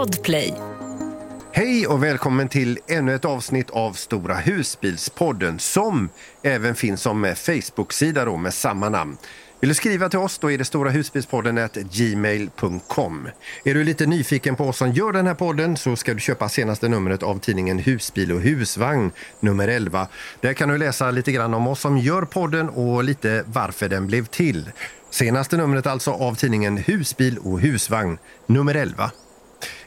Podplay. Hej och välkommen till ännu ett avsnitt av Stora husbilspodden som även finns som Facebook-sida då med samma namn. Vill du skriva till oss då är det Stora husbilspodden gmail.com. Är du lite nyfiken på oss som gör den här podden så ska du köpa senaste numret av tidningen Husbil och husvagn nummer 11. Där kan du läsa lite grann om oss som gör podden och lite varför den blev till. Senaste numret alltså av tidningen Husbil och husvagn nummer 11.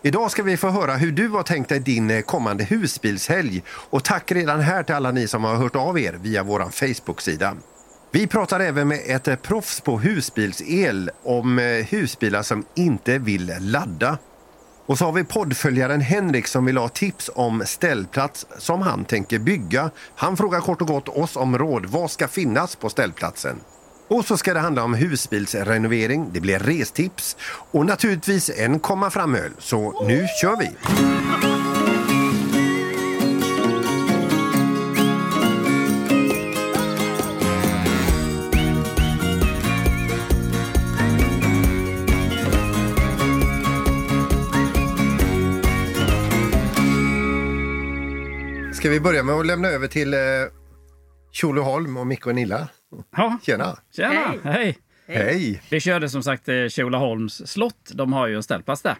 Idag ska vi få höra hur du har tänkt dig din eh, kommande husbilshelg. Och tack redan här till alla ni som har hört av er via vår Facebook-sida. Vi pratar även med ett eh, proffs på husbilsel om eh, husbilar som inte vill ladda. Och så har vi poddföljaren Henrik som vill ha tips om ställplats som han tänker bygga. Han frågar kort och gott oss om råd. Vad ska finnas på ställplatsen? Och så ska det handla om husbilsrenovering, det blir restips och naturligtvis en komma fram-öl. Så nu kör vi! Ska vi börja med att lämna över till eh, Tjolöholm och Micke och Nilla? Ja, Tjena! tjena! Hej. Hej! Hej! Vi körde som sagt eh, Tjolaholms slott. De har ju en ställplats där.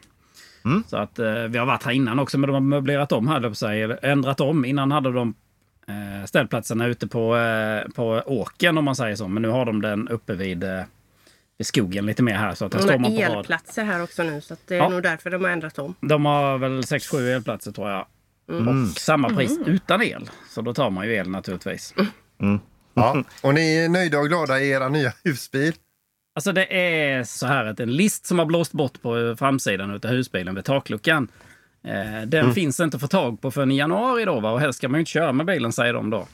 Mm. Så att eh, vi har varit här innan också, men de har möblerat om här, på. Eller ändrat om. Innan hade de eh, ställplatserna ute på, eh, på åken om man säger så. Men nu har de den uppe vid, eh, vid skogen lite mer här. Så att De står man på rad. elplatser här också nu så att det är Ja. nog därför de har ändrat om. De har väl 6-7 elplatser tror jag. Mm. Och samma pris utan el. Så då tar man ju el naturligtvis. Ja. Och ni är nöjda och glada i era nya husbil? Alltså det är så här att en list som har blåst bort på framsidan av husbilen vid takluckan. Eh, den finns inte att få tag på förrän i januari då va? och helst ska man ju inte köra med bilen säger de då.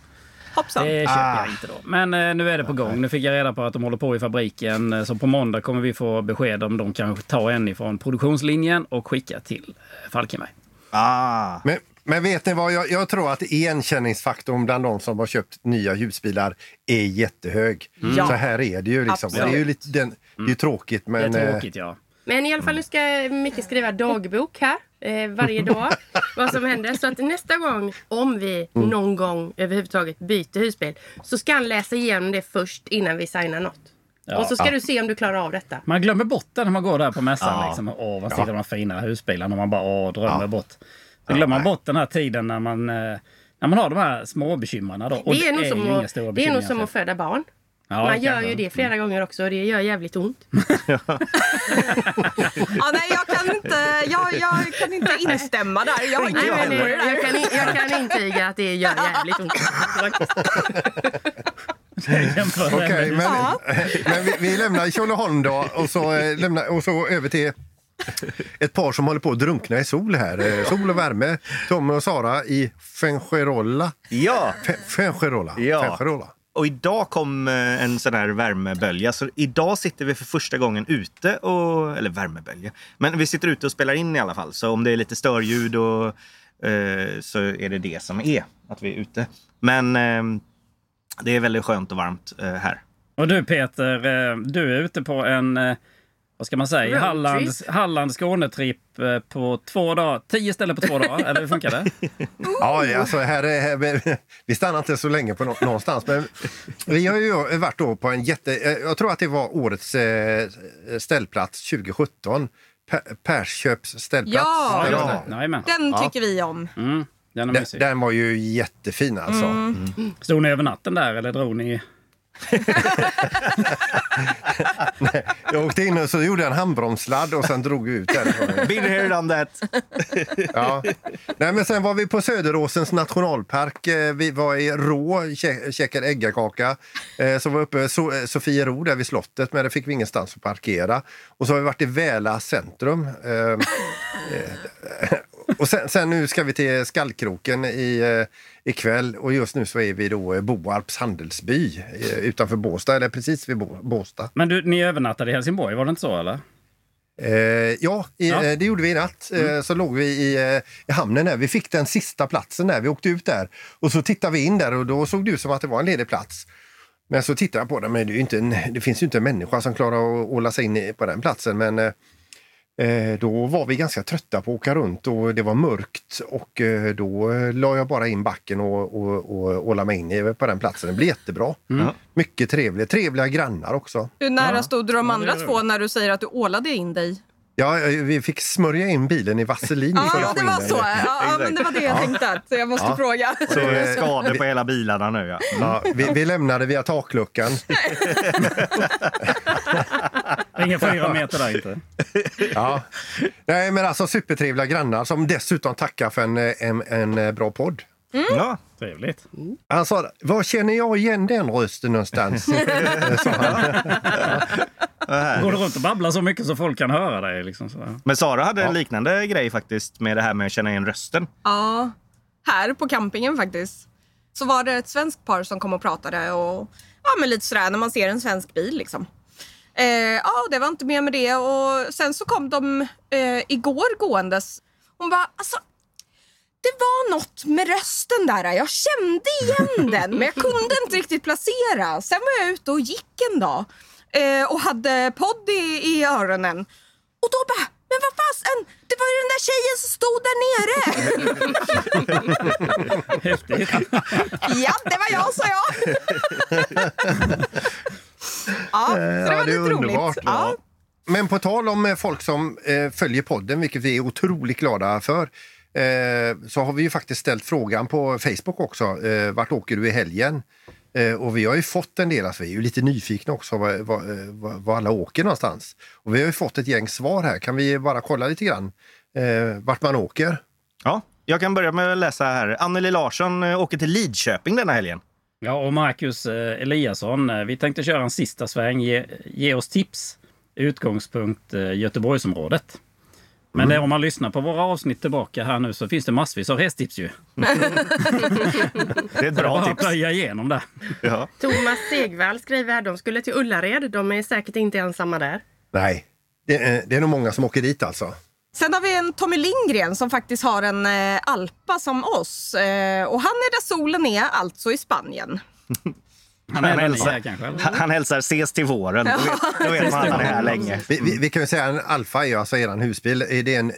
Hoppsan. Det köper Ah. jag inte då. Men eh, nu är det på gång. Nu fick jag reda på att de håller på i fabriken. Eh, Så på måndag kommer vi få besked om de kan ta en ifrån produktionslinjen och skicka till eh, Falkenberg. Ah. Men, men vet ni vad, jag, jag tror att igenkänningsfaktorn bland de som har köpt nya husbilar är jättehög. Ja. Så här är det ju. Liksom. Det är ju, lite, den, det är ju tråkigt men... det är eh, tråkigt ja. Men i alla fall nu ska Micke skriva dagbok här eh, varje dag. vad som händer. Så att nästa gång, om vi Mm. någon gång överhuvudtaget byter husbil, så ska han läsa igenom det först innan vi signar något. Ja. och så ska du se om du klarar av detta. Man glömmer bort det när man går där på mässan. Ja. Liksom. Åh, vad ser de här fina husbilarna? Och man bara åh, drömmer bort. Så glömmer man bort den här tiden när man, eh, när man har de här små bekymren. Då. Och Det är, nog ju som, att, stora det är nog som att egentligen. föda barn. Ja, Man gör ju det flera gånger också och det gör jävligt ont. Ja, nej, jag, kan inte, jag, jag kan inte instämma där. Jag Nej, men, det eh, där. jag, kan, jag kan intyga att det gör jävligt ont. Okej, men, Ja. men vi, vi lämnar Tjolöholm då och så, eh, lämnar, och så över till ett par som håller på att drunkna i sol här. Eh, Sol och värme. Tommy och Sara i Fuengirola. Ja, Fe- Fuengirola. Ja. Fuengirola. och idag kom eh, en sån här värmebölja. Så idag sitter vi för första gången ute och... Eller värmebölja. Men vi sitter ute och spelar in i alla fall. Så om det är lite störljud och, eh, så är det det som är, att vi är ute. Men eh, det är väldigt skönt och varmt eh, här. Och du Peter, eh, du är ute på en, eh, vad ska man säga. Halland, Halland Skånetripp eh, på två dagar. Tio ställen på två dagar, eller hur funkar det? Ja, alltså här, är- här, vi stannar inte så länge på nå- någonstans. Men vi har ju varit då på en jätte... eh, Jag tror att det var årets eh, ställplats 2017. Per- Persköps ställplats. Ja. Jajamän. Den tycker vi om. Mm, den Den, den var ju jättefin alltså. Stod ni över natten där eller drog ni? Jag åkte in och så gjorde jag en handbromssladd och sen drog ut därifrån. Been here, done that. Ja. Nej, men sen var vi på Söderåsens nationalpark. Eh, Vi var i Rå, kä- käkade äggakaka. Eh, Så var uppe so eh, Sofiero där vid slottet, men där fick vi ingenstans att parkera. Och så har vi varit i Väla centrum. Eh, eh, Och sen, sen nu ska vi till Skallkroken i, eh, ikväll och just nu så är vi då i Boarps handelsby eh, utanför Båstad, eller precis vid Båstad. Men du, ni övernattade i Helsingborg, var det inte så eller? Eh, ja, i, Ja. Eh, det gjorde vi i natt. Eh, så låg vi i, eh, i hamnen där. Vi fick den sista platsen där. Vi åkte ut där och så tittade vi in där och då såg det ut som att det var en ledig plats. Men så tittade jag på den, men det, inte en, det finns ju inte en människa som klarar att hålla sig in på den platsen. Men eh, Eh, Då var vi ganska trötta på att åka runt och det var mörkt och eh, då eh, la jag bara in backen och, och, och, och la mig in i- på den platsen. Det blev jättebra. Mycket trevligt. Trevliga grannar också. Hur nära Ja. stod du de Ja, andra är två när du säger att du ålade in dig? Ja, eh, vi fick smörja in bilen i vaselin Ja, att det var så. Ja, ja, men det var det jag tänkte. Att jag måste Ja. fråga. Så Eh, skador på hela bilarna nu ja. Ja, vi, vi lämnade via takluckan. Ingen fyra meter där inte. Ja. Nej, men alltså supertrevliga grannar som dessutom tackar för en, eh, en, en bra podd. ja. Trevligt. Han sa, var känner jag igen den rösten någonstans? Går du runt och babblar så mycket så folk kan höra dig? Liksom. Men Sara hade en liknande grej faktiskt med det här med att känna igen rösten. Ja, här på campingen faktiskt. Så var det ett svenskt par som kom och pratade och ja, men lite sådär när man ser en svensk bil liksom. Eh, ja, det var inte mer med det och sen så kom de eh, igår gåendes. Hon bara, alltså det var något med rösten där. Jag kände igen den men jag kunde inte riktigt placera. Sen var jag ute och gick en dag eh, och hade podd i, i öronen. Och då bara, men vad fasen, det var ju den där tjejen som stod där nere. Häftigt. ja, det var jag, sa jag. ja, så det Ja, var det är lite underbart. roligt. Ja. Men på tal om eh, folk som eh, följer podden, vilket vi är otroligt glada för, eh, så har vi ju faktiskt ställt frågan på Facebook också. Eh, vart åker du i helgen? Eh, och vi har ju fått en del, alltså vi är ju lite nyfikna också vad, vad, eh, vad alla åker någonstans. Och vi har ju fått ett gäng svar här. Kan vi bara kolla lite grann eh, vart man åker? Ja, jag kan börja med att läsa här. Anneli Larsson eh, åker till Lidköping denna helgen. Ja, och Marcus Eliasson, vi tänkte köra en sista sväng. Ge, ge oss tips. Utgångspunkt Göteborgsområdet. Men det, om man lyssnar på våra avsnitt tillbaka här nu så finns det massvis av restips ju. Det är ett bra tips. plöja igenom det. Ja. Thomas Segvall skriver här, de skulle till Ullared. De är säkert inte ensamma där. Nej, det, eh, det är nog många som åker dit alltså. Sen har vi en Tommy Lindgren som faktiskt har en eh, Alpa som oss. Eh, och han är där solen är, alltså i Spanien. Han Han hälsar. Han han hälsar ses till våren. Då vet, då vet man att han är här länge. Vi, vi, vi kan ju säga en Alfa är alltså eran husbil. Är det en,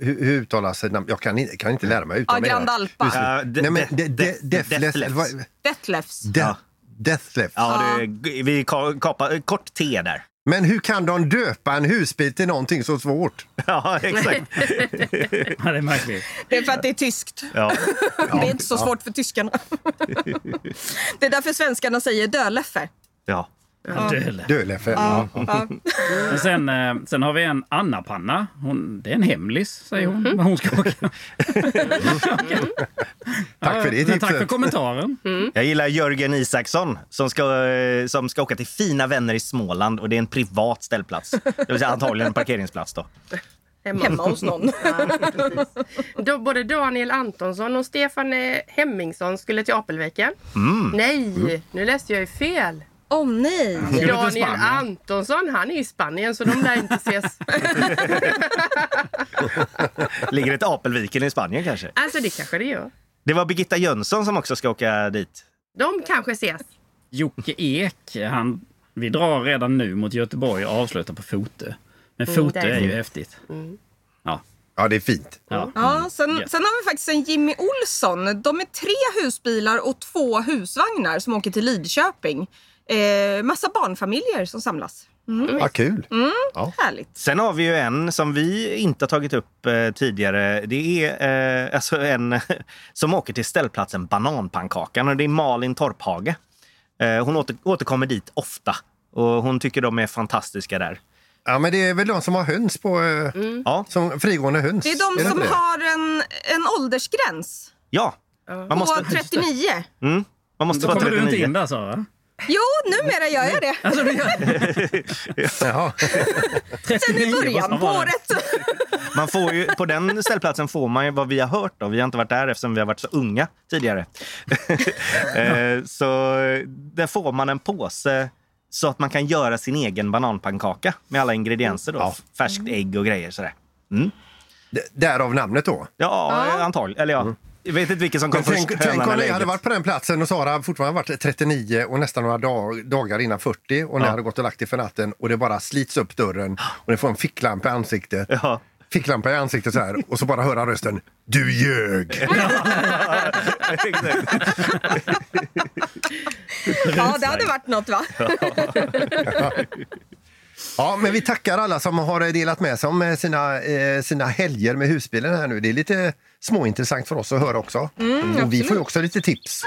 hur, hur uttalas det? Jag kan, inte- kan inte lära mig Ja, uttala Grand Alpa. Ja, de- Nej men de- de, de, Deathlefs. De, Ja. Deathless. Ja, det, vi ka- kapar kort T där. Men hur kan de döpa en husbil till någonting så svårt? Ja, exakt. Ja, det är märkligt. Det är för att det är tyskt. Ja. det är inte så svårt för tyskarna. det är därför svenskarna säger döleffe. Ja. Ja. Döle. Döleffe. Ja. Ja. Men sen, eh, sen har vi en Anna-panna. Hon, det är en hemlis, säger hon. Men hon ska åka. Tack för det Men Tack för tipset. kommentaren. Jag gillar Jörgen Isaksson som ska, eh, som ska åka till fina vänner i Småland och det är en privat ställplats. Det vill säga antagligen en parkeringsplats då. Hemma hos någon. Då, både Daniel Antonsson och Stefan eh, Hemmingsson skulle till Apelviken. Nej, nu läste jag ju fel. Åh nej! Skulle till Daniel. Antonsson, han är i Spanien så de lär inte ses. Ligger ett Apelviken i Spanien kanske? Alltså det kanske det gör. Det var Birgitta Jönsson som också ska åka dit. De kanske ses. Jocke Ek, han, vi drar redan nu mot Göteborg och avslutar på Fotö. Men Mm, Fotö det är är ju häftigt. Ja, ja, det är fint. ja. Ja, sen, Yes. sen har vi faktiskt en Jimmy Olsson. De är tre husbilar och två husvagnar som åker till Lidköping. Eh, massa barnfamiljer som samlas. Ja, kul. Härligt. Sen har vi ju en som vi inte har tagit upp eh, tidigare. Det är eh, alltså en som åker till ställplatsen Bananpannkakan och det är Malin Torphage. Eh, hon åter, återkommer dit ofta och hon tycker de är fantastiska där. Ja, men det är väl de som har höns på... eh, Ja, Som frigående höns. Det är de det som det? har en, en åldersgräns ja. Man måste, på 39. mm, man måste Då vara kommer du inte 39. in där Sara. Jo, numera gör jag det. Alltså, du gör Jaha. 39, Sen i början på det? året. Man får ju, på den ställplatsen får man ju vad vi har hört. Då. Vi har inte varit där eftersom vi har varit så unga tidigare. Eh, så där får man en påse så att man kan göra sin egen bananpannkaka med alla ingredienser. Då. Ja. Färskt ägg och grejer. Sådär. D- Därav namnet då. Ja, Ja. antagligen. Eller ja. Jag vet inte vilken som kom Men först. tänk, tänk om ni hade varit på den platsen och Sara fortfarande varit 39 och nästan några dag, dagar innan 40 och ni Ja. hade gått och lagt er för natten och det bara slits upp dörren och ni får en ficklampa i ansiktet. Ja. Ficklampa i ansiktet så här och så bara höra rösten Du ljög! Ja, det hade varit något va? Ja, men vi tackar alla som har delat med sig om eh, sina, eh, sina helger med husbilen här nu. Det är lite småintressant för oss att höra också. och vi får ju också lite tips.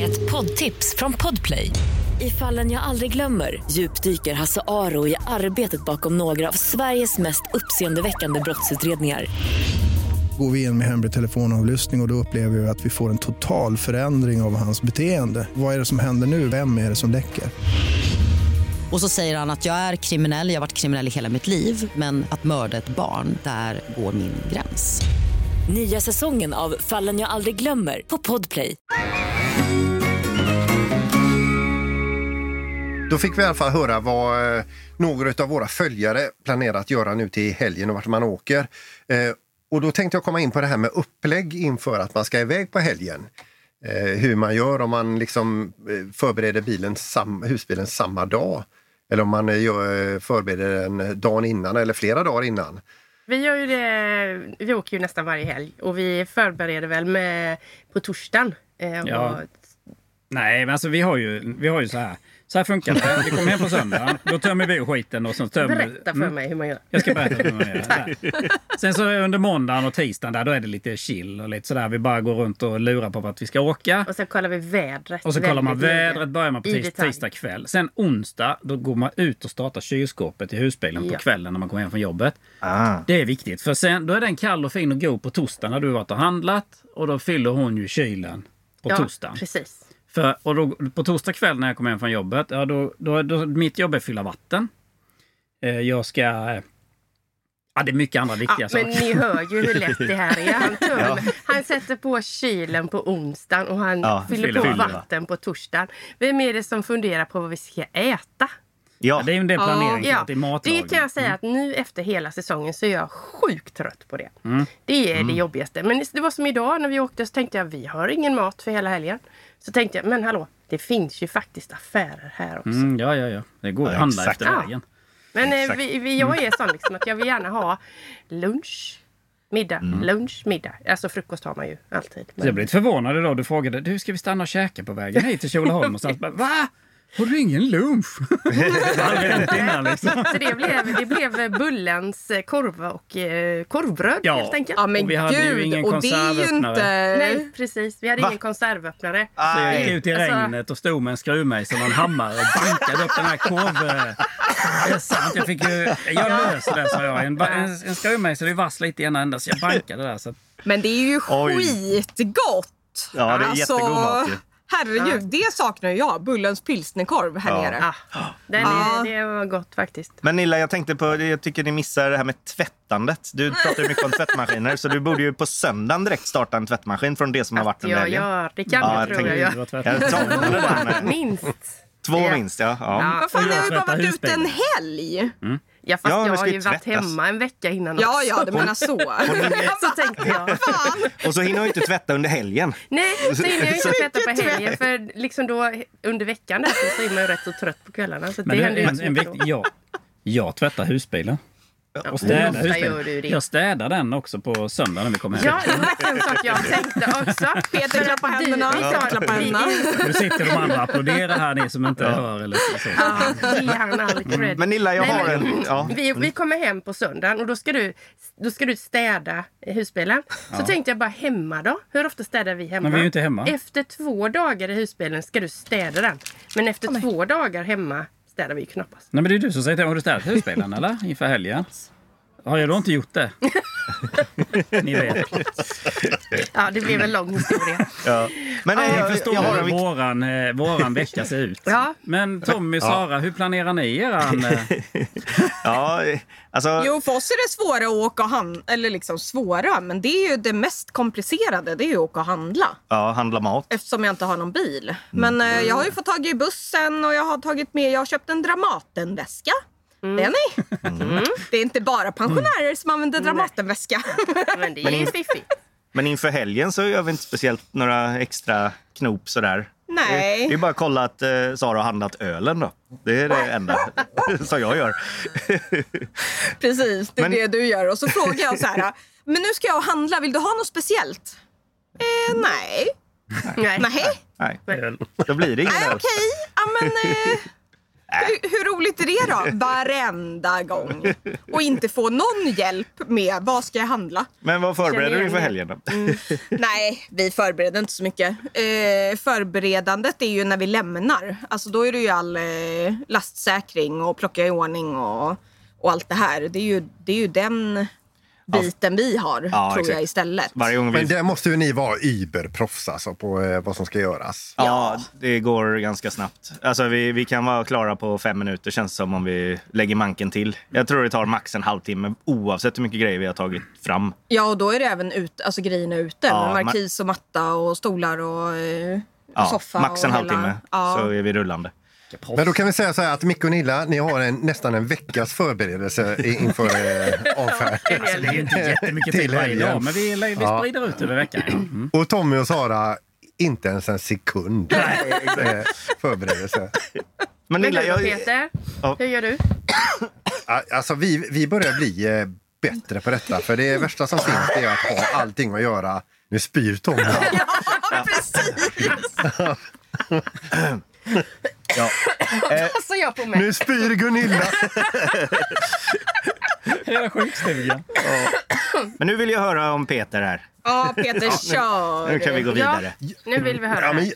Ett poddtips från Podplay. I fallen jag aldrig glömmer djupdyker Hasse Aro i arbetet bakom några av Sveriges mest uppseendeväckande brottsutredningar. Går vi in med hemlig telefonavlyssning och, och då upplever vi att vi får en total förändring av hans beteende. Vad är det som händer nu? Vem är det som läcker? Och så säger han att jag är kriminell, jag har varit kriminell i hela mitt liv men att mörda ett barn, där går min gräns. Nya säsongen av Fallen jag aldrig glömmer på Podplay. Då fick vi i alla fall höra vad eh, några av våra följare planerar att göra nu till helgen och vart man åker. Eh, och då tänkte jag komma in på det här med upplägg inför att man ska iväg på helgen. Eh, hur man gör om man liksom förbereder bilen husbilen samma dag. Eller om man eh, gör, förbereder den dagen innan eller flera dagar innan. Vi gör ju det, vi åker ju nästan varje helg och vi förbereder väl med på torsdagen. Eh, Ja. och, Nej, men alltså vi har ju, vi har ju så här. Så här funkar det. Vi kommer hem på söndag. Då tömmer vi skiten och så tömmer... berätta för Mm. mig hur man gör. Jag ska berätta för mig. Sen så under måndagen och tisdagen där, då är det lite chill och lite sådär. Vi bara går runt och lurar på vart vi ska åka. Och sen kollar vi vädret. Och så kollar man vädret, börjar man på tis, tisdag kväll. Sen onsdag, då går man ut och startar kylskåpet i husbilen på Ja. kvällen när man kommer hem från jobbet. Ah. Det är viktigt, för sen då är den kall och fin och god på torsdag när du har varit och handlat. Och då fyller hon ju kylen på ja, torsdagen. Precis. För, och då, på torsdag kväll när jag kommer hem från jobbet, ja, då, då, då, mitt jobb är att fylla vatten. Eh, jag ska... Ja, det är mycket andra viktiga Ja, men saker. ni hör ju hur lätt det här är. Han, tömmer, han sätter på kylen på onsdagen och han Ja, fyller fyller på på. vatten på torsdagen. Vem är det som funderar på vad vi ska äta? Ja, det är ju en del planering. Ja, det är matlagning. det kan jag säga att nu efter hela säsongen så är jag sjukt trött på det. Mm. Det är det jobbigaste. Men det var som idag när vi åkte så tänkte jag vi har ingen mat för hela helgen. Så tänkte jag, men hallå, det finns ju faktiskt affärer här också. Mm, ja, ja, ja. Det går att Ja, handla exakt. efter Ja. vägen. Men eh, Exakt. vi, vi, jag är sån liksom att jag vill gärna ha lunch, middag, lunch, middag. Alltså frukost har man ju alltid. Så jag blev lite förvånad idag. Du frågade du ska vi stanna och käka på vägen hit till Tjolöholm. Och så bara, Va? Har du ingen lunch? Innan liksom. Så det blev, det blev Bullens korv och eh, korvbröd Ja. helt enkelt. Ja men Och vi hade ju gud, ingen och det är ju konservöppnare. inte... Nej, precis. Vi hade Va? ingen konservöppnare. Så jag gick ut i Alltså- regnet och stod med en skruvmejsel och en hammare och bankade upp den här korv... Det är sant. Jag fick ju... Jag löser det, sa jag. En, en, en skruvmejsel är vass lite i ena änden, så jag bankade där. Så Men det är ju Oj. skitgott! Ja, det är jättegod mat ju. Herregud, det saknar jag. Bullens pilsnerkorv här Ja. nere. Ja, den Ja. är, det var gott faktiskt. Men Nilla, jag tänkte på, jag tycker ni missar det här med tvättandet. Du pratar ju mycket om tvättmaskiner, så du borde ju på söndagen direkt starta en tvättmaskin från det som har varit Att under jag helgen. gör, det kan Ja, jag jag tror jag gör. var Jag saknade den. Minst. Två minst, ja. ja. Ja. Vad fan, jag har ju bara varit ute en helg. Ja, fast Ja, jag har ju varit hemma en vecka innan Ja, också. ja, du menar så. Så tänkte jag. Och så hinner jag inte tvätta under helgen. Nej, så hinner jag inte tvätta på helgen. För liksom då under veckan där så är man ju rätt så trött på kvällarna. Så Men det ju en, en viktig, jag, jag tvättar husbilen. Och städar ofta gör du det? Jag städar den också på söndag när vi kommer hem. Ja, det var en sak jag tänkte också. Peter klappar Du- händerna. vi- händerna. Nu sitter de andra och applåderar här, ni som inte hör. Eller så. Ja, ge han all cred. Men Nilla, jag Nej, har men- en... Ja. Vi, vi kommer hem på söndagen och då ska du, då ska du städa husbilen. Så tänkte jag bara hemma då. Hur ofta städar vi hemma? Men vi är ju inte hemma. Efter två dagar i husbilen ska du städa den. Men efter två dagar hemma städar vi ju knappast. Nej, men det är du som säger till mig. Har du städat husbilen eller? Inför helgen? Har jag då inte gjort det? Ni vet. Ja, det blev en lång historia. Ja. Men eh, Ni jag, förstår jag har en hur våran, eh, våran vecka ser ut. Ja. Men Tommy, Sara, hur planerar ni eran... Eh, Ja, eh, alltså... Jo, för oss är det svåra att åka och handla. Eller liksom svåra, men det är ju det mest komplicerade. Det är ju att åka och handla. Ja, handla mat. Eftersom jag inte har någon bil. Men eh, jag har ju fått tag i bussen och jag har tagit med, jag har köpt en Dramaten-väska. Det är ni. Mm. Det är inte bara pensionärer som använder Dramatenväska. Men det är ju fiffigt. Men inför helgen så gör vi inte speciellt några extra knop sådär. Nej. Det är bara att kolla att eh, Sara har handlat ölen då. Det är det enda som jag gör. Precis, det är Men- det du gör. Och så frågar jag så här, men nu ska jag handla, vill du ha något speciellt? Eh, nej. Nej. Nej. Nej, då blir det ingen Nej, öl. okej. Ja, men, eh, hur, hur roligt är det då? Varenda gång. Och inte få någon hjälp med vad ska jag handla? Men vad förbereder du inför helgen då? Nej, vi förbereder inte så mycket. Eh, förberedandet är ju när vi lämnar. Alltså då är det ju all eh, lastsäkring och plocka i ordning och, och allt det här. Det är ju, det är ju den biten vi har, Ja, tror exakt. jag istället. Varje gång Men vi... där måste ju ni vara überproffs alltså, på eh, vad som ska göras. Ja, det går ganska snabbt. Alltså vi, vi kan vara klara på fem minuter känns det som om vi lägger manken till. Jag tror det tar max en halvtimme oavsett hur mycket grejer vi har tagit fram. Ja, och då är det även ut, alltså grejerna ute. Ja, markis och matta och stolar och eh, Ja, soffa. max en halvtimme hela- Ja. så är vi rullande. Men då kan vi säga så här att Micke och Nilla, ni har en, nästan en veckas förberedelse inför eh, avfärd. Alltså, det är ju inte jättemycket Till tid varje dag, men vi, vi Ja. sprider ut över veckan. ja. Mm. Och Tommy och Sara, inte ens en sekund eh, förberedelse. Men Nilla, jag, Peter? Ja. Hur gör du? Ja, Alltså vi, vi börjar bli eh, bättre på detta, för det värsta som finns är att ha allting att göra. Nu spyr Tommy. Ja, precis! ja. Passar jag på mig? Nu spyr Gunilla. Hela sjukstugan. Men nu vill jag höra om Peter här. Ja, Peter, kör! Nu kan vi gå vidare. Nu vill vi höra. Ja, men,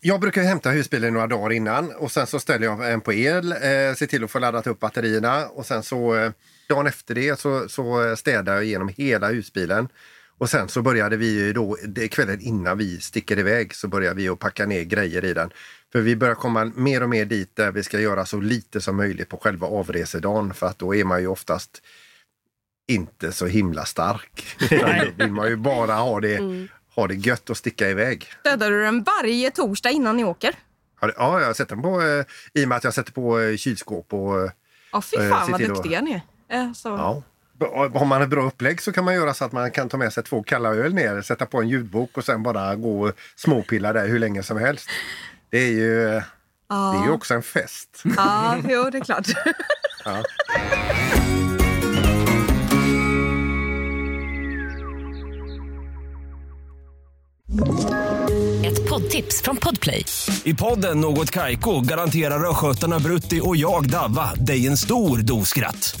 jag- brukar hämta husbilen några dagar innan och sen så ställer jag en på el, eh, ser till att få laddat upp batterierna och sen så eh, dagen efter det så, så städar jag igenom hela husbilen. Och sen så började vi ju då, det kvällen innan vi sticker iväg så börjar vi att packa ner grejer i den. För vi börjar komma mer och mer dit där vi ska göra så lite som möjligt på själva avresedagen för att då är man ju oftast inte så himla stark. Då vill man ju bara ha det, ha det gött och sticka iväg. Städar du den varje torsdag innan ni åker? Ja, jag har sett den på, eh, i och med att jag sätter på eh, kylskåp och Ja, fy Eh, fan vad duktiga ni är. Så. ja. Har man ett bra upplägg så kan man göra så att man kan ta med sig två kalla öl ner, sätta på en ljudbok och sen bara gå och småpilla där hur länge som helst. Det är ju, det är ju också en fest. Ja, jo, det är klart. Ja. Ett poddtips från Podplay. I podden Något Kaiko garanterar östgötarna Brutti och jag, Davva, dig en stor dos skratt.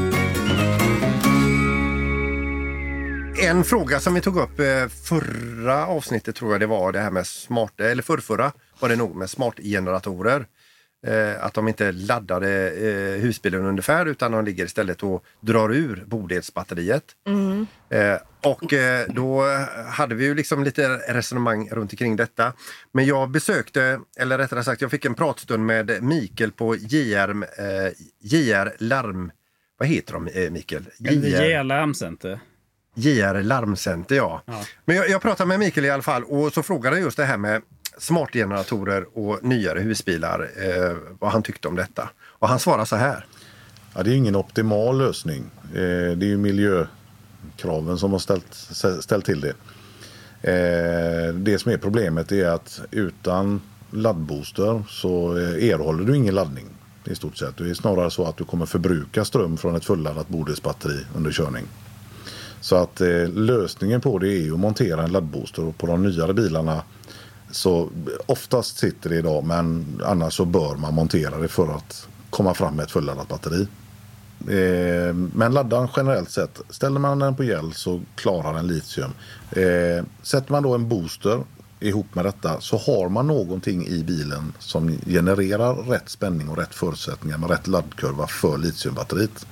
En fråga som vi tog upp eh, förra avsnittet tror jag det var det här med smart, eller förrförra var det nog med smartgeneratorer. Eh, att de inte laddade eh, husbilen ungefär utan de ligger istället och drar ur bodelsbatteriet. Eh, och då hade vi ju liksom lite resonemang runt omkring detta. Men jag besökte, eller rättare sagt jag fick en pratstund med Mikael på JR, JR Larm. Vad heter de Mikael? JR Larmcenter. JR Larmcenter, ja. Men jag, jag pratade med Mikael i alla fall och så frågade jag just det här med smartgeneratorer och nyare husbilar, eh, vad han tyckte om detta. Och han svarade så här. Ja, det är ingen optimal lösning. Eh, det är ju miljökraven som har ställt, ställt till det. Eh, det som är problemet är att utan laddbooster så eh, erhåller du ingen laddning i stort sett. Det är snarare så att du kommer förbruka ström från ett fulladdat bodelsbatteri under körning. Så att eh, lösningen på det är ju att montera en laddbooster och på de nyare bilarna så oftast sitter det idag men annars så bör man montera det för att komma fram med ett fulladdat batteri. Eh, men laddaren generellt sett, ställer man den på gel så klarar den litium. Eh, sätter man då en booster ihop med detta så har man någonting i bilen som genererar rätt spänning och rätt förutsättningar med rätt laddkurva för litiumbatteriet.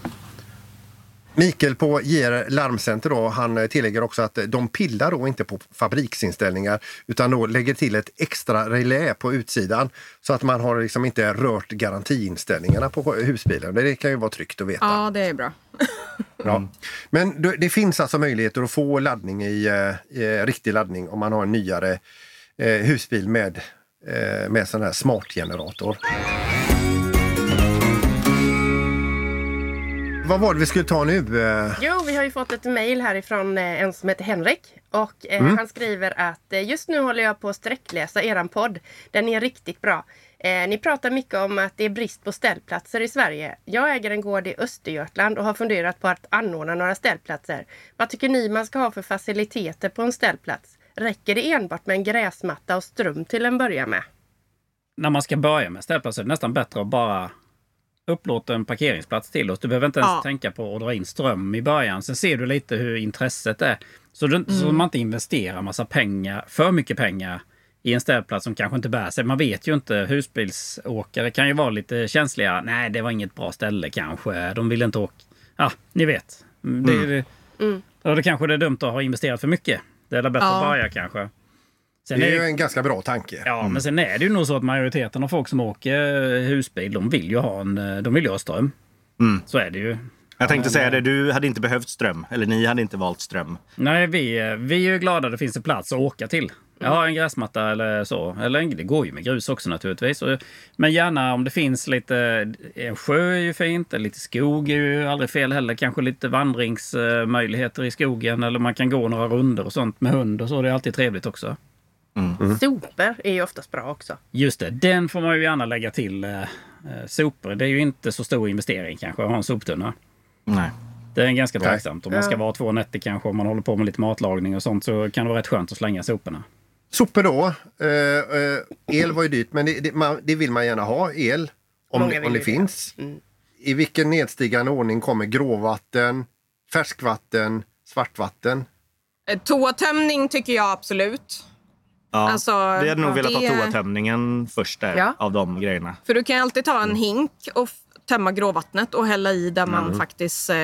Mikael på JR Larmcenter då, han tillägger också att de pillar då inte på fabriksinställningar utan då lägger till ett extra relä på utsidan så att man har liksom inte rört garantiinställningarna på husbilen. Det kan ju vara tryggt att veta. Ja, det är bra. Ja. Men det, finns alltså möjligheter att få laddning i, eh, i riktig laddning om man har en nyare eh, husbil med, eh, med sån här smartgenerator. Vad var det vi skulle ta nu? Jo, vi har ju fått ett mejl härifrån eh, en som heter Henrik. Och eh, Mm. han skriver att eh, just nu håller jag på att sträckläsa eran podd. Den är riktigt bra. Eh, ni pratar mycket om att det är brist på ställplatser i Sverige. Jag äger en gård i Östergötland och har funderat på att anordna några ställplatser. Vad tycker ni man ska ha för faciliteter på en ställplats? Räcker det enbart med en gräsmatta och ström till en början med? När man ska börja med ställplatser är det nästan bättre att bara upplåta en parkeringsplats till oss. Du behöver inte ens Ja. tänka på att dra in ström i början. Sen ser du lite hur intresset är. Så, du, så man inte investerar massa pengar, för mycket pengar i en ställplats som kanske inte bär sig. Man vet ju inte. Husbilsåkare kan ju vara lite känsliga. Nej, det var inget bra ställe kanske. De vill inte åka. Ja, ni vet. Det, det, Då är det kanske det är dumt att ha investerat för mycket. Det är bättre att Ja. börja kanske. Sen Det är är ju en ganska bra tanke. ja, men sen är det ju nog så att majoriteten av folk som åker eh, husbil, de vill ju ha, en, eh, de vill ju ha ström. Så är det ju. Jag tänkte säga det, du hade inte behövt ström. Eller ni hade inte valt ström. Nej, vi, eh, vi är ju glada att det finns en plats att åka till. Jag har en gräsmatta eller så. Eller det går ju med grus också naturligtvis. Men gärna om det finns lite... En sjö är ju fint. Lite skog är ju aldrig fel heller. Kanske lite vandringsmöjligheter i skogen. Eller man kan gå några runder och sånt med hund och så. Det är alltid trevligt också. Sopor är ju oftast bra också. Just det, den får man ju gärna lägga till. Eh, eh, sopor. Det är ju inte så stor investering kanske att ha en soptunna. Nej. Det är ganska tacksamt. Om man ska vara två nätter kanske, om man håller på med lite matlagning och sånt, så kan det vara rätt skönt att slänga soporna. Sopor då. Eh, eh, el var ju dyrt men det, det, man, det vill man gärna ha, el. Om, om det det. finns. Mm. I vilken nedstigande ordning kommer gråvatten, färskvatten, svartvatten? Toatömning tycker jag absolut. Ja, Alltså, vi hade nog ja, velat ha det- toatömningen först där, Ja. av de grejerna. För du kan ju alltid ta en hink och tömma gråvattnet och hälla i där man Mm. faktiskt eh,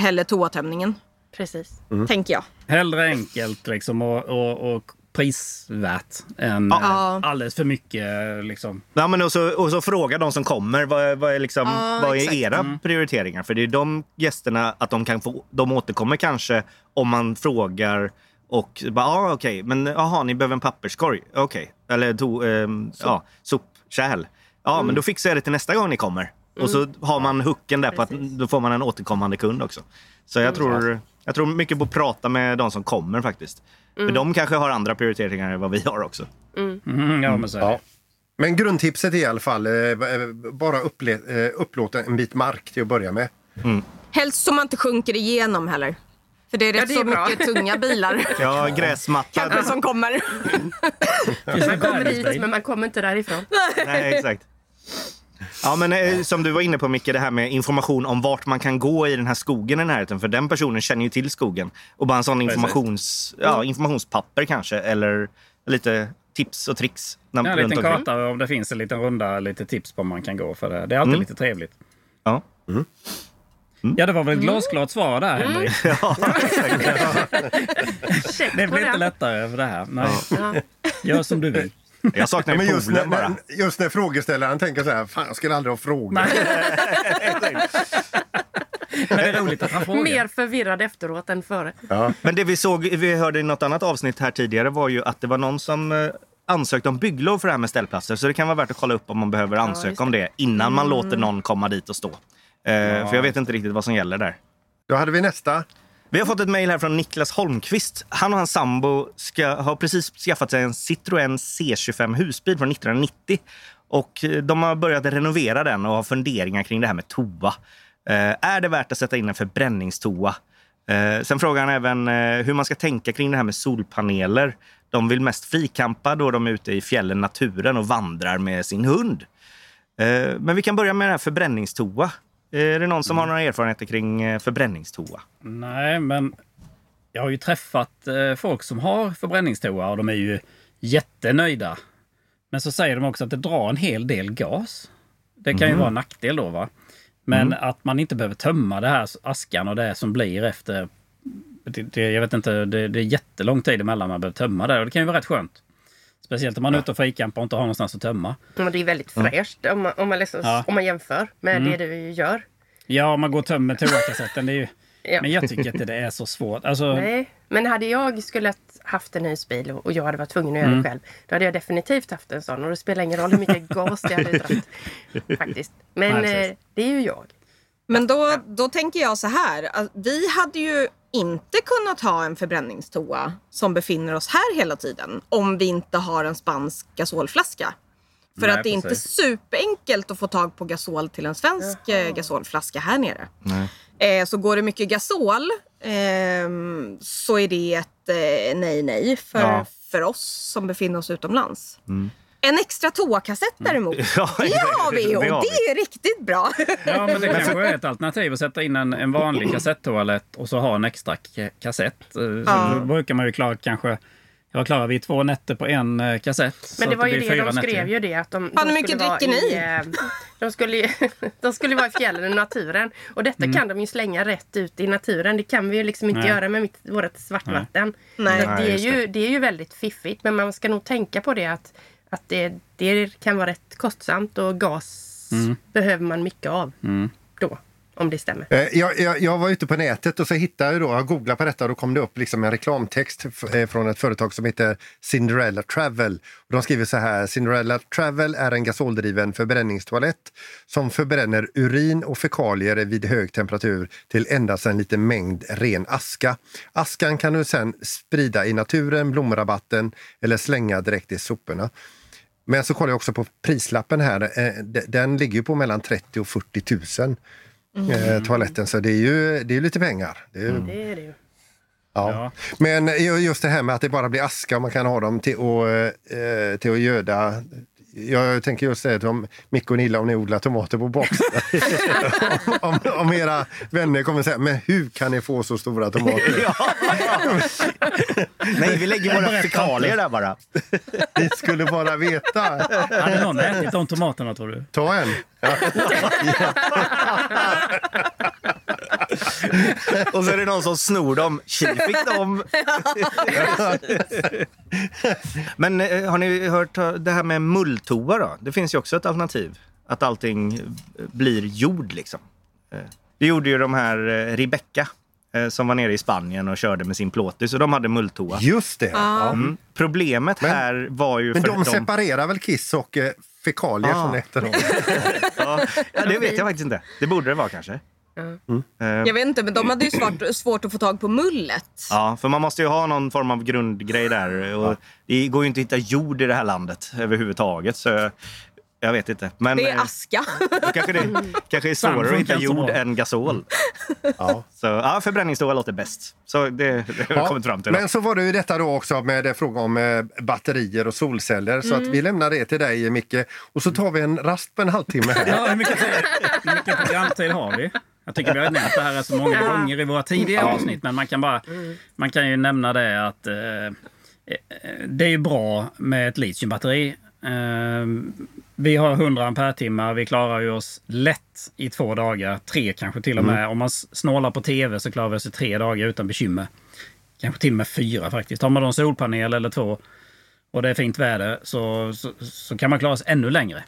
häller toatömningen. Precis. Tänker jag. Hellre enkelt liksom och, och, och prisvärt än Ja. eh, alldeles för mycket. Liksom. Ja, men och, så, och så fråga de som kommer vad, är- vad är, liksom, Ja, vad är era prioriteringar? För det är de gästerna, att de, kan få, de återkommer kanske om man frågar och bara, ja ah, okej, men jaha, ni behöver en papperskorg. Okej, eller to, ehm, ja, sopkärl. Ja, men då fixar jag det till nästa gång ni kommer. Och så har man hooken där på att Precis. då får man en återkommande kund också. Så jag tror, jag tror mycket på att prata med de som kommer faktiskt. För de kanske har andra prioriteringar än vad vi har också. Mm, ja, men så är det. Ja. Men grundtipset är i alla fall eh, bara upple, eh, upplåta en bit mark till att börja med. Helst så man inte sjunker igenom heller. För det är rätt det är så bra. mycket tunga bilar Ja, gräsmatta. kanske som kommer. Man kommer hit men man kommer inte därifrån. Nej, exakt. Ja, men eh, som du var inne på Micke, det här med information om vart man kan gå i den här skogen i närheten. För den personen känner ju till skogen. Och bara en sån informations, ja, informationspapper kanske, eller lite tips och tricks. när- Ja, en liten omkring. karta om det finns en liten runda, lite tips på om man kan gå för det. Det är alltid Mm. lite trevligt. Ja. Ja, det var väl ett glasklart svar där, Henrik. Ja, Det blir inte lättare för det här. Nej, Ja. gör som du vill. jag saknar Men ju just när, bara. just när frågeställaren tänker så här, fan jag skulle aldrig ha frågat. Men det är roligt att han frågar. Mer förvirrad efteråt än före. Men det vi såg, vi hörde i något annat avsnitt här tidigare var ju att det var någon som eh, ansökte om bygglov för det här med ställplatser. Så det kan vara värt att kolla upp om man behöver ansöka just om det innan man låter någon komma dit och stå. Eh, För jag vet inte riktigt vad som gäller där. Då hade vi nästa. Vi har fått ett mejl här från Niklas Holmqvist. Han och hans sambo ska, har precis skaffat sig en Citroën C25 husbil från 1990. Och eh, de har börjat renovera den och har funderingar kring det här med toa. Eh, är det värt att sätta in en förbränningstoa? Eh, sen frågar han även eh, hur man ska tänka kring det här med solpaneler. De vill mest frikampa då de är ute i fjällen, naturen och vandrar med sin hund. Eh, men vi kan börja med det här förbränningstoa. Är det någon som har några erfarenheter kring eh, förbränningstoa? Nej, men jag har ju träffat eh, folk som har förbränningstoa och de är ju jättenöjda. Men så säger de också att det drar en hel del gas. Det kan ju vara en nackdel då. va? Men Mm. att man inte behöver tömma det här askan och det som blir efter... Det, det, jag vet inte, det, det är jättelång tid emellan man behöver tömma det och det kan ju vara rätt skönt. Speciellt om man är ute och fikampar och inte har någonstans att tömma. Men det är väldigt fräscht om man, om man, liksom, Ja. om man jämför med Mm. det du gör. Ja, om man går och tömmer toakassetten. Ju... Ja. Men jag tycker inte det är så svårt. Alltså, Nej, men hade jag skulle haft en husbil och och jag hade varit tvungen att göra Mm. det själv. Då hade jag definitivt haft en sån och det spelar ingen roll hur mycket gas det hade dragit. Faktiskt. Men Nej, eh, det är ju jag. Men då, då tänker jag så här. Vi hade ju inte kunnat ha en förbränningstoa som befinner oss här hela tiden om vi inte har en spansk gasolflaska. För Nej, att det är inte superenkelt att få tag på gasol till en svensk eh, gasolflaska här nere. Eh, så går det mycket gasol ehm, så är det ett eh, nej nej för, Ja. för oss som befinner oss utomlands. Mm. En extra toakassett däremot, Ja, det har vi och det har vi. det är riktigt bra. Ja, men det kanske är ett alternativ att sätta in en, en vanlig kassettoalett och så ha en extra kassett. Eh, Så Ja. Då brukar man ju klara kanske... Jag klarar vi två nätter på en eh, kassett. Men det var ju det fyra de nätter. skrev ju det att de, Fan, de hur mycket dricker i, ni? eh, de, skulle, ju- de skulle vara i fjällen och naturen. Och detta Mm. kan de ju slänga rätt ut i naturen. Det kan vi ju liksom inte Nej. göra med mitt, vårt svartvatten. Nej. Nej, det, är ju, det är ju väldigt fiffigt. Men man ska nog tänka på det att, att det, det kan vara rätt kostsamt och gas Mm. behöver man mycket av då. Om det stämmer. Eh, Jag, jag, jag var ute på nätet och så hittade jag då, jag googlade på detta och då kom det upp liksom en reklamtext eh, från ett företag som heter Cinderella Travel. Och de skriver så här, Cinderella Travel är en gasoldriven förbränningstoalett som förbränner urin och fekalier vid hög temperatur till endast en liten mängd ren aska. Askan kan du sen sprida i naturen, blomrabatten eller slänga direkt i soporna. Men så kollar jag också på prislappen här. Eh, Den ligger ju på mellan 30 och 40 000. Eh, toaletten, så det är ju det är lite pengar. Det är, ju- Det är det ju. ja. Ja. Men ju- just det här med att det bara blir aska och man kan ha dem till att, eh, till att göda. Jag tänker just det, om Micke och Nilla om ni odlar tomater på baksidan. om, om, om era vänner kommer säga, men hur kan ni få så stora tomater? Nej, vi lägger våra fekalier där bara. Ni skulle bara veta. Hade någon ätit de tomaterna tror du? Ta en. Och så är det någon som snor dem. Tji fick dem! Men eh, har ni hört eh, det här med mulltoa då? Det finns ju också ett alternativ. Att allting eh, blir jord liksom. Eh, Det gjorde ju de här eh, Rebecca eh, som var nere i Spanien och körde med sin plåtis. Och de hade mulltoa. Just det. Ja. Mm. Problemet Men- här var ju... Men för de separerar väl kiss och eh, fekalier Ah. från ett ja, det vet jag faktiskt inte. Det borde det vara kanske. Eh, Jag vet inte, men de hade ju svårt, svårt att få tag på mullet. Ja, för man måste ju ha någon form av grundgrej där. Och Det går ju inte att hitta jord i det här landet överhuvudtaget. Så jag vet inte. Men Det är eh, aska. kanske det kanske är svårare att hitta jord än gasol. Ja. Så ja, förbränningstoa låter bäst. Så det, det har jag kommit fram till. Men så var det ju detta då också med det fråga om eh, batterier och solceller. Så att vi lämnar det till dig Micke. Och så tar vi en rast på en halvtimme här. Ja, hur mycket, hur mycket programtid har vi? Jag tycker vi har nämnt det här så många gånger i våra tidigare avsnitt. Men man kan, bara, man kan ju nämna det att eh, eh, det är ju bra med ett litiumbatteri. Eh, vi har 100 ampere Vi klarar ju oss lätt i två dagar. Tre kanske till och med. Om man snålar på tv så klarar vi oss i tre dagar utan bekymmer. Kanske till och med fyra faktiskt. Har man då en solpanel eller två och det är fint väder så, så, så kan man klara sig ännu längre.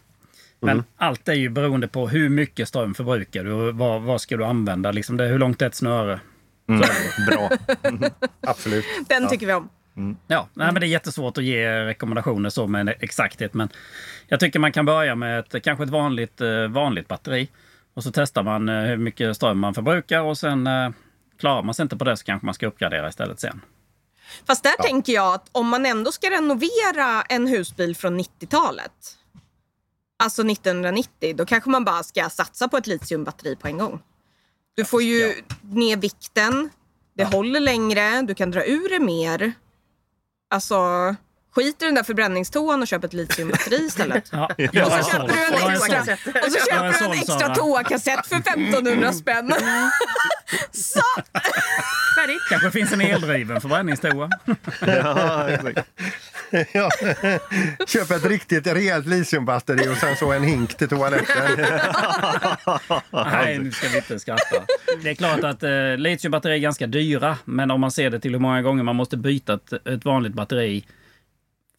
Men allt är ju beroende på hur mycket ström förbrukar du och vad, vad ska du använda. Liksom det, hur långt är ett snöre? Mm, bra. Absolut. Den tycker vi om. Ja, nej, men det är jättesvårt att ge rekommendationer så med exakthet. Men jag tycker man kan börja med ett, kanske ett vanligt, eh, vanligt batteri. Och så testar man eh, hur mycket ström man förbrukar och sen eh, klarar man sig inte på det så kanske man ska uppgradera istället sen. Fast där tänker jag att om man ändå ska renovera en husbil från 90-talet, alltså 1990, då kanske man bara ska satsa på ett litiumbatteri på en gång. Du får ju ner vikten, det håller längre, du kan dra ur det mer. Alltså, skit i den där förbränningstoan och köp ett litiumbatteri istället. Ja, Och så köper du en extra, och så köper du en extra toakassett för 1500 spänn. Så! Färdigt. Kanske finns en eldriven förbränningstoa. Ja, exakt. Ja. Köp ett riktigt rejält litiumbatteri och sen så en hink till toaletten. Nej, nu ska vi inte skratta. Det är klart att eh, litiumbatterier är ganska dyra, men om man ser det till hur många gånger man måste byta ett, ett vanligt batteri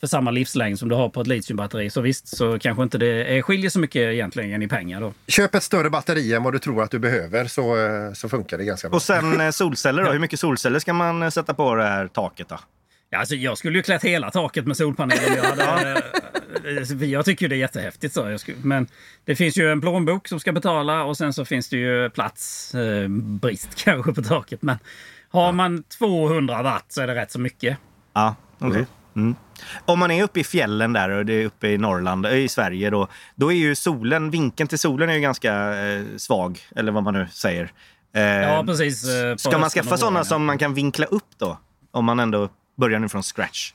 för samma livslängd som du har på ett litiumbatteri, så visst så kanske inte det är, skiljer så mycket egentligen i pengar då. Köp ett större batteri än vad du tror att du behöver så, eh, så funkar det ganska bra. Och sen eh, solceller då. Hur mycket solceller ska man eh, sätta på det här taket då? Ja, alltså, jag skulle ju klätt hela taket med solpaneler jag hade... eh, jag tycker det är jättehäftigt. Så. Skulle, men det finns ju en plånbok som ska betala och sen så finns det ju platsbrist eh, kanske på taket. Men har man 200 watt så är det rätt så mycket. Ja, okej. Mm. Om man är uppe i fjällen där och det är uppe i Norrland, eh, i Sverige då, då är ju solen, vinkeln till solen är ju ganska eh, svag, eller vad man nu säger. Eh, Ja, precis. eh, Ska man skaffa sådana som man kan vinkla upp då? Om man ändå börjar nu från scratch.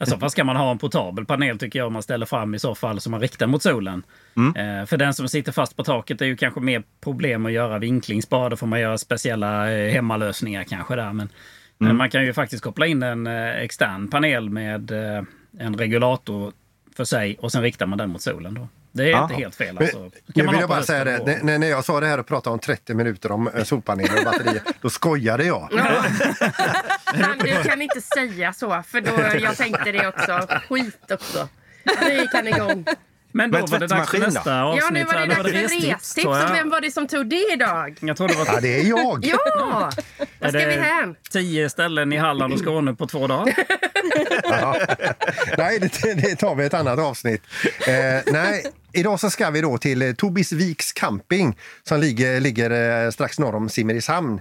I så fall ska man ha en portabel panel tycker jag om man ställer fram i så fall som man riktar mot solen. Mm. Eh, för den som sitter fast på taket är ju kanske mer problem att göra vinklingsbar. Då får man göra speciella eh, hemmalösningar kanske där. Men, men Mm. man kan ju faktiskt koppla in en eh, extern panel med eh, en regulator för sig och sen riktar man den mot solen. Då. Det är Aha. inte helt fel. Men, Alltså. Kan nu man vill jag bara säga det, och när, när jag sa det här och pratade om 30 minuter om eh, solpaneler och batterier, då skojade jag. Men du kan inte säga så, för då, jag tänkte det också. Skit också. Nu gick han igång. Men då Men var det dags för nästa avsnitt. Ja, nu var det dags för restips, jag. Vem var det som tog det idag? Jag tror det var Ja, det är jag. Ja! Var ska Är vi hän? tio ställen i Halland och Skåne på två dagar. Ja. Nej, det, det tar vi ett annat avsnitt. Eh, nej, idag så ska vi då till eh, Tobisviks camping som ligger, ligger eh, strax norr om Simrishamn.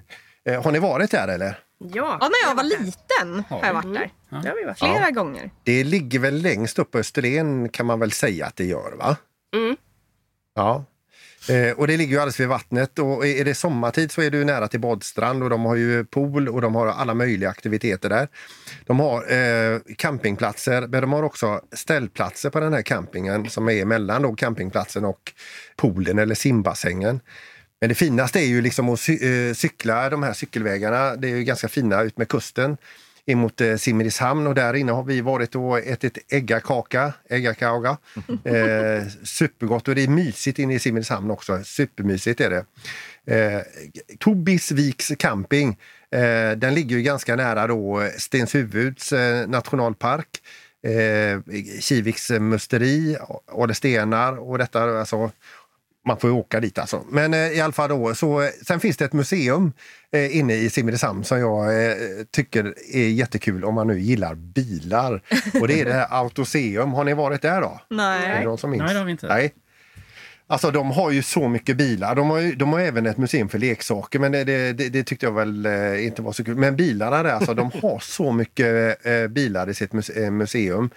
Eh, har ni varit där eller? Ja, Ja, när jag var liten har jag varit där. Det har vi varit. Flera gånger. Det ligger väl längst upp på Österlen kan man väl säga att det gör va? Mm. Ja. Eh, och det ligger ju alldeles vid vattnet och är det sommartid så är du nära till badstrand och de har ju pool och de har alla möjliga aktiviteter där. De har eh, campingplatser men de har också ställplatser på den här campingen som är mellan då campingplatsen och poolen eller simbassängen. Men det finaste är ju liksom att eh, cykla de här cykelvägarna. Det är ju ganska fina ut med kusten in mot eh, Simrishamn och där inne har vi varit och ätit äggakaka, äggakaka. Eh, supergott och det är mysigt inne i Simrishamn också. Supermysigt är det. Eh, Tobisviks camping. Eh, den ligger ju ganska nära då Stenshuvuds eh, nationalpark. Eh, Kiviks musteri, Adestenar och detta. Alltså, man får ju åka dit alltså. Men eh, i alla fall då, så, eh, sen finns det ett museum eh, inne i Simrishamn som jag eh, tycker är jättekul om man nu gillar bilar. Och det är det här Autoseum. Har ni varit där då? Är det Nej. någon som minns? Nej, det har vi inte. Nej. Alltså de har ju så mycket bilar. De har, ju, de har även ett museum för leksaker men det, det, det, tyckte jag väl eh, inte var så kul. Men bilarna där, alltså de har så mycket eh, bilar i sitt eh, museum.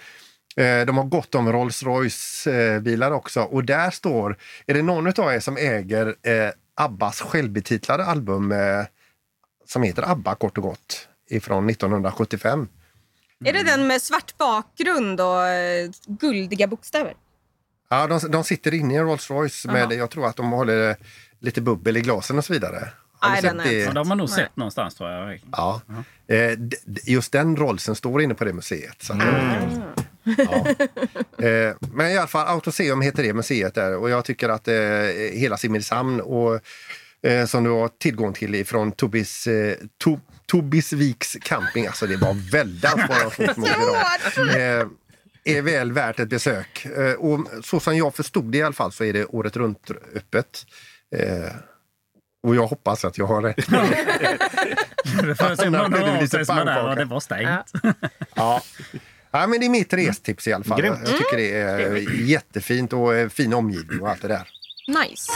Eh, de har gott om Rolls Royce eh, bilar också och där står, är det någon av er som äger eh, Abbas självbetitlade album eh, som heter ABBA kort och gott ifrån 1975? Är det den med svart bakgrund och guldiga bokstäver? Ja, de, de sitter inne i en Rolls Royce med, Jaha. jag tror att de håller lite bubbel i glasen och så vidare. Har ni Nej, den det? Ja, de har nog Nej. sett någonstans tror jag. Ja. D- d- just den Rollsen står inne på det museet. Så att, Mm. Ja. eh, men i alla fall, Autoseum heter det museet där och jag tycker att eh, hela Simrishamn och eh, som du har tillgång till ifrån Tobis, eh, to, Tobisviks camping, alltså det var väldans vad jag fått idag. Är väl värt ett besök. Eh, och så som jag förstod det i alla fall så är det året runt öppet. Eh, och jag hoppas att jag har rätt. Det om Annars någon av sig som är där och det var stängt. Ja. Ja, men det är mitt restips i alla fall. Grymt. Jag tycker det är jättefint och eh, fin omgivning och allt det där. Nice.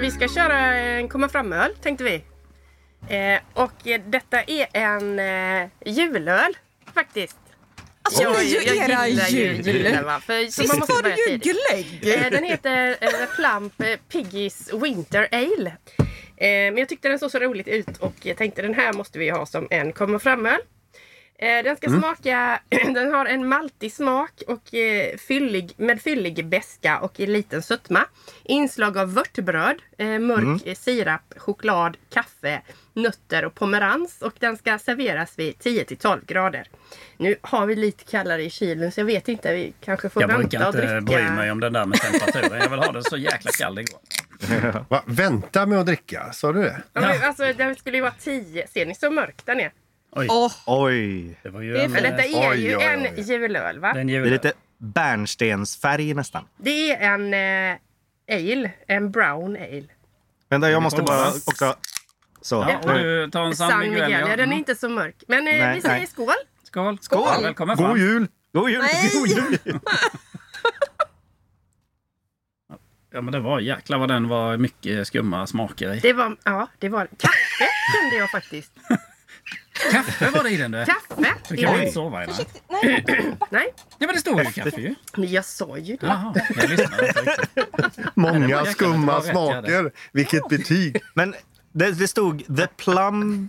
Vi ska köra en komma fram-öl tänkte vi. Eh, och eh, detta är en eh, julöl faktiskt. Alltså, Jag- ni jag era gillar ju jul. julen, va? För- så måste var det ju glögg. Den heter eh, Plump eh, Piggies Winter Ale. Eh, men jag tyckte den såg så roligt ut och jag tänkte den här måste vi ha som en komma fram-öl. Eh, Den ska Mm. smaka, den har en maltig smak och eh, fyllig, med fyllig beska och en liten sötma. Inslag av vörtbröd, eh, mörk Mm. sirap, choklad, kaffe, nötter och pomerans. Och den ska serveras vid 10-12 grader. Nu har vi lite kallare i kylen så jag vet inte, vi kanske får Jag vänta brukar och inte dricka. bry mig om den där med temperaturen. Jag vill ha den så jäkla kall det går. Va? Vänta med att dricka, sa du det? Ja, men, alltså, den skulle ju vara 10. Ser ni så mörk den är? Oj. Åh, Oj! Det var ju Det är en, detta är Oj, ju oj, en oj. julöl va? den Det är jul. lite bärnstensfärg nästan. Det är en eh, ale, en brown ale. Vänta, jag måste bara också... Så. Ja, och du tar en San San Miguel. Miguel, ja. den är Mm. inte så mörk. Men eh, Nej, vi säger nej. skål! Skål. Skål. Välkommen fram. God jul! God jul! Nej! God jul! Ja, men det var jäklar vad den var mycket skumma smaker i. Det var, ja, det var kaffe kände jag faktiskt. Kaffe var det i den du. Kaffe! I kan den. inte sova i den. Nej, Ja men det står ju kaffe ju. men jag sa ju det. Jaha, jag lyssnade inte riktigt. Många skumma smaker. Vilket betyg! Men det, det stod The Plum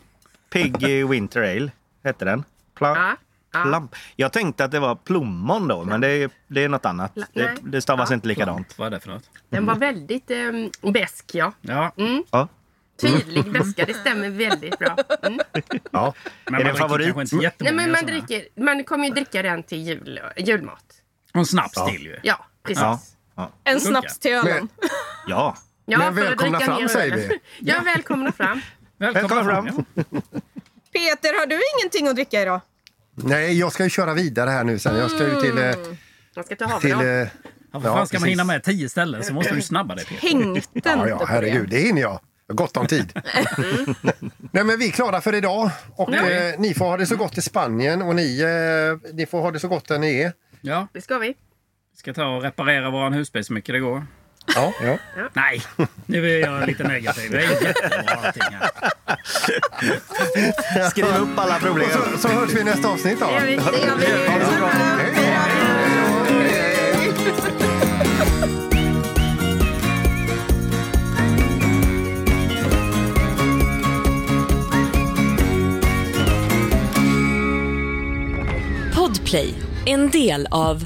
Piggy Winter Ale. Hette den? Plum, Ja, ja. Plum. Jag tänkte att det var plommon då, men det är, det är något annat. Det, det stavas Ja. inte likadant. Vad är det för något? Den var väldigt eh, besk ja. Ja, Ja. Tydlig beska, det stämmer väldigt bra. Mm. Ja. men Är det man en favorit? Nej, men man, dricker, man kommer ju dricka den till jul, julmat. Och en snaps till ju. Ja, precis. Ja. Ja, ja. en snaps till ölen. ja. Men för att välkomna fram, säger vi. Ja, välkomna fram. Välkommen Välkommen fram. Ja. Peter, har du ingenting att dricka idag? Nej, jag ska ju köra vidare här nu sen. Jag ska ju till... eh, Man ska ta till havre. eh, Ja, Ja, fan ska man hinna med tio ställen så måste du snabba dig Peter. Tänkte ja, ja, herregud, det. hinner jag. Jag gott om tid. Nej, men vi är klara för idag. Och eh, ni får ha det så gott i Spanien och ni, eh, ni får ha det så gott där ni är. Ja, Det ska vi. vi ska ta och reparera våran husbil så mycket det går. Ja, ja. Nej, nu är jag lite negativ. Det är jättebra allting här. Skriv upp alla problem. Så, så hörs vi i nästa avsnitt då. Det gör vi. Det gör vi. Podplay, en del av